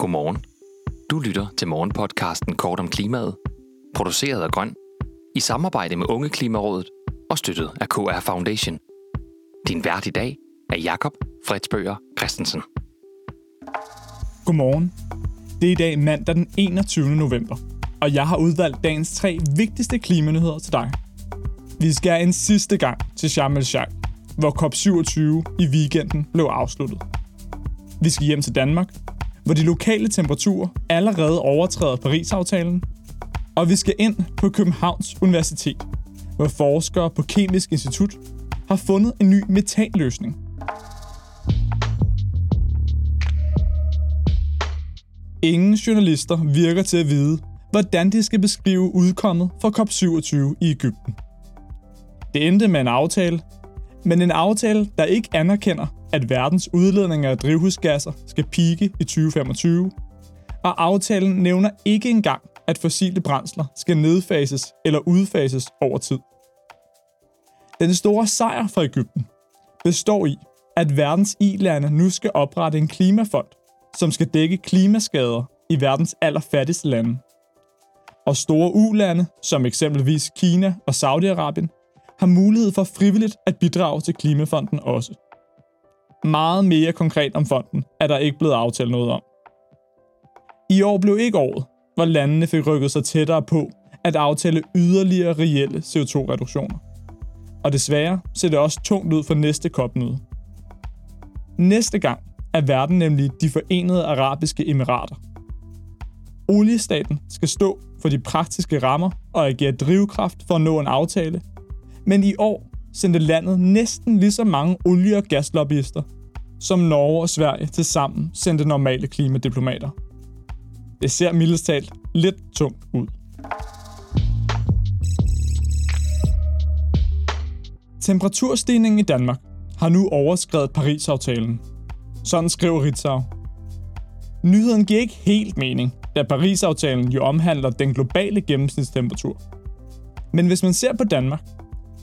Godmorgen. Du lytter til morgenpodcasten Kort om klimaet, produceret af Grøn, i samarbejde med Unge Klimarådet og støttet af KR Foundation. Din vært i dag er Jakob Fredsbøger Christensen. Godmorgen. Det er i dag mandag den 21. november, og jeg har udvalgt dagens tre vigtigste klimanyheder til dig. Vi skal en sidste gang til Sharm el-Sheikh, hvor COP27 i weekenden blev afsluttet. Vi skal hjem til Danmark, hvor de lokale temperaturer allerede overtræder Paris-aftalen, og vi skal ind på Københavns Universitet, hvor forskere på Kemisk Institut har fundet en ny metanløsning. Ingen journalister virker til at vide, hvordan de skal beskrive udkommet fra COP27 i Ægypten. Det endte med en aftale, men en aftale, der ikke anerkender, at verdens udledninger af drivhusgasser skal pike i 2025, og aftalen nævner ikke engang, at fossile brændsler skal nedfases eller udfases over tid. Den store sejr for Ægypten består i, at verdens i-lande nu skal oprette en klimafond, som skal dække klimaskader i verdens allerfattigste lande. Og store ulande, som eksempelvis Kina og Saudi-Arabien, har mulighed for frivilligt at bidrage til Klimafonden også. Meget mere konkret om fonden er der ikke blevet aftalt noget om. I år blev ikke året, hvor landene fik rykket sig tættere på at aftale yderligere reelle CO2-reduktioner. Og desværre ser det også tungt ud for næste COP-møde. Næste gang er verden nemlig de forenede arabiske emirater. Oliestaten skal stå for de praktiske rammer og agere drivkraft for at nå en aftale, men i år sendte landet næsten lige så mange olie- og gaslobbyister, som Norge og Sverige til sammen sendte normale klimadiplomater. Det ser mildest talt lidt tungt ud. Temperaturstigningen i Danmark har nu overskrevet Paris-aftalen. Sådan skriver Ritzau. Nyheden giver ikke helt mening, da Paris-aftalen jo omhandler den globale gennemsnitstemperatur. Men hvis man ser på Danmark,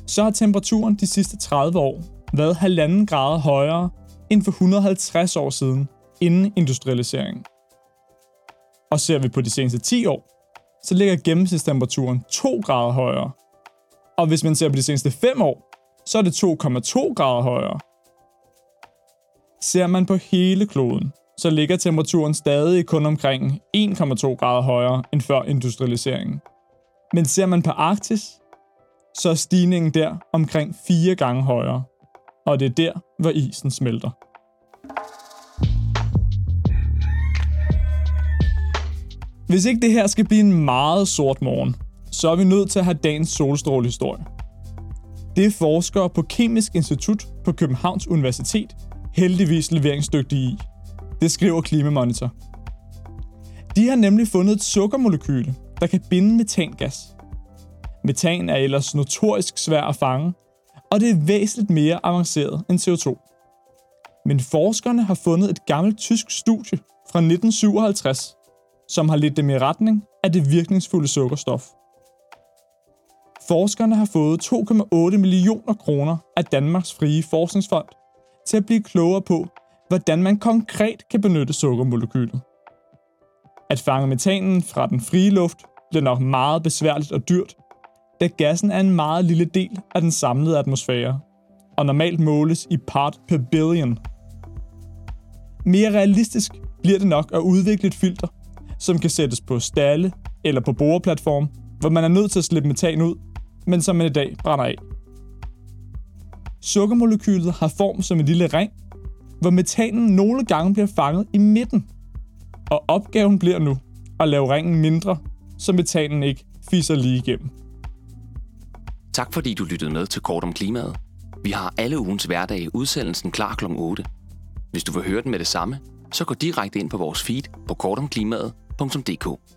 så har temperaturen de sidste 30 år været halvanden grad højere end for 150 år siden, inden industrialiseringen. Og ser vi på de seneste 10 år, så ligger gennemsnitstemperaturen 2 grader højere. Og hvis man ser på de seneste 5 år, så er det 2,2 grader højere. Ser man på hele kloden, så ligger temperaturen stadig kun omkring 1,2 grader højere end før industrialiseringen. Men ser man på Arktis, så er stigningen der omkring fire gange højere. Og det er der, hvor isen smelter. Hvis ikke det her skal blive en meget sort morgen, så er vi nødt til at have dagens solstrålehistorie. Det er forskere på Kemisk Institut på Københavns Universitet heldigvis leveringsdygtige i. Det skriver Klimamonitor. De har nemlig fundet et sukkermolekyle, der kan binde metangas – Metan er ellers notorisk svær at fange, og det er væsentligt mere avanceret end CO2. Men forskerne har fundet et gammelt tysk studie fra 1957, som har lidt dem i retning af det virkningsfulde sukkerstof. Forskerne har fået 2,8 millioner kroner af Danmarks Frie Forskningsfond til at blive klogere på, hvordan man konkret kan benytte sukkermolekylet. At fange metanen fra den frie luft bliver nok meget besværligt og dyrt, da gassen er en meget lille del af den samlede atmosfære, og normalt måles i part per billion. Mere realistisk bliver det nok at udvikle et filter, som kan sættes på stalle eller på boreplatform, hvor man er nødt til at slippe metan ud, men som man i dag brænder af. Sukkermolekylet har form som en lille ring, hvor metanen nogle gange bliver fanget i midten. Og opgaven bliver nu at lave ringen mindre, så metanen ikke fiser lige igennem. Tak fordi du lyttede med til Kort om klimaet. Vi har alle ugens hverdage udsendelsen klar kl. 8. Hvis du vil høre den med det samme, så gå direkte ind på vores feed på kortomklimaet.dk.